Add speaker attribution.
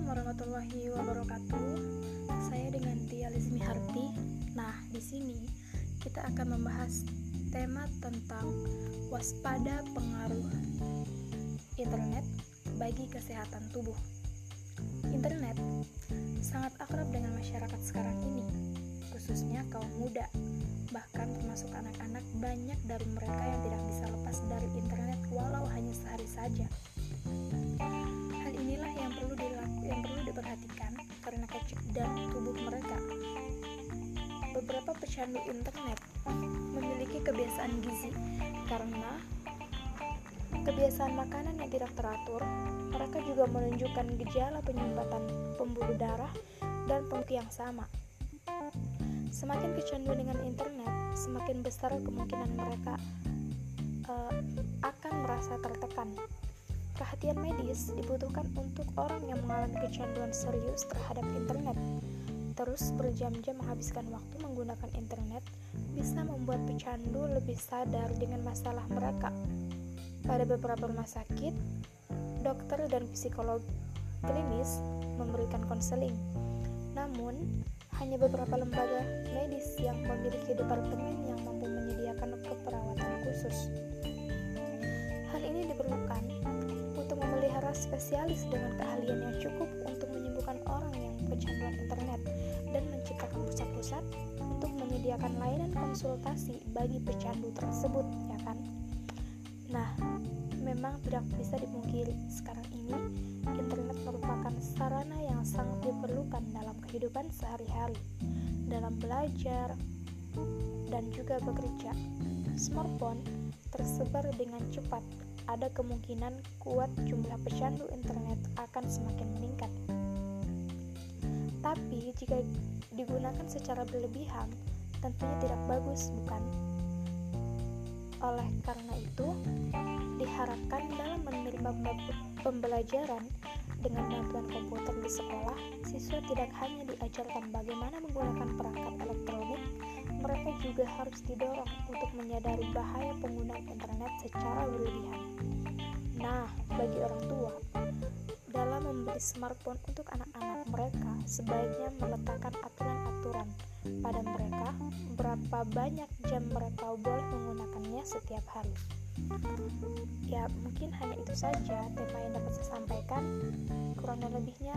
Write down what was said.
Speaker 1: Assalamualaikum warahmatullahi wabarakatuh. Saya dengan Tia Lizmi Harti. Nah, di sini kita akan membahas tema tentang waspada pengaruh internet bagi kesehatan tubuh. Internet sangat akrab dengan masyarakat sekarang ini, khususnya kaum muda. Bahkan termasuk anak-anak banyak dari mereka yang tidak bisa lepas dari internet walau hanya sehari saja. Dan tubuh mereka. Beberapa pecandu internet memiliki kebiasaan gizi karena kebiasaan makanan yang tidak teratur. Mereka juga menunjukkan gejala penyumbatan pembuluh darah dan pengki yang sama. Semakin kecanduan dengan internet, semakin besar kemungkinan mereka uh, akan merasa tertekan. Perhatian medis dibutuhkan untuk orang yang mengalami kecanduan serius terhadap internet. Terus berjam-jam menghabiskan waktu menggunakan internet bisa membuat pecandu lebih sadar dengan masalah mereka. Pada beberapa rumah sakit, dokter dan psikolog klinis memberikan konseling. Namun, hanya beberapa lembaga medis yang memiliki departemen memelihara spesialis dengan keahlian yang cukup untuk menyembuhkan orang yang kecanduan internet dan menciptakan pusat-pusat untuk menyediakan layanan konsultasi bagi pecandu tersebut, ya kan? Nah, memang tidak bisa dipungkiri sekarang ini internet merupakan sarana yang sangat diperlukan dalam kehidupan sehari-hari, dalam belajar dan juga bekerja. Smartphone tersebar dengan cepat ada kemungkinan kuat jumlah pecandu internet akan semakin meningkat. Tapi jika digunakan secara berlebihan, tentunya tidak bagus, bukan? Oleh karena itu, diharapkan dalam menerima pembelajaran dengan bantuan komputer di sekolah, siswa tidak hanya diajarkan bagaimana menggunakan perangkat elektronik, mereka juga harus didorong untuk menyadari bahaya penggunaan internet secara berlebihan. Nah, bagi orang tua, dalam membeli smartphone untuk anak-anak mereka, sebaiknya meletakkan aturan-aturan pada mereka berapa banyak jam mereka boleh menggunakannya setiap hari. Ya, mungkin hanya itu saja tema yang dapat saya sampaikan. Kurang lebihnya,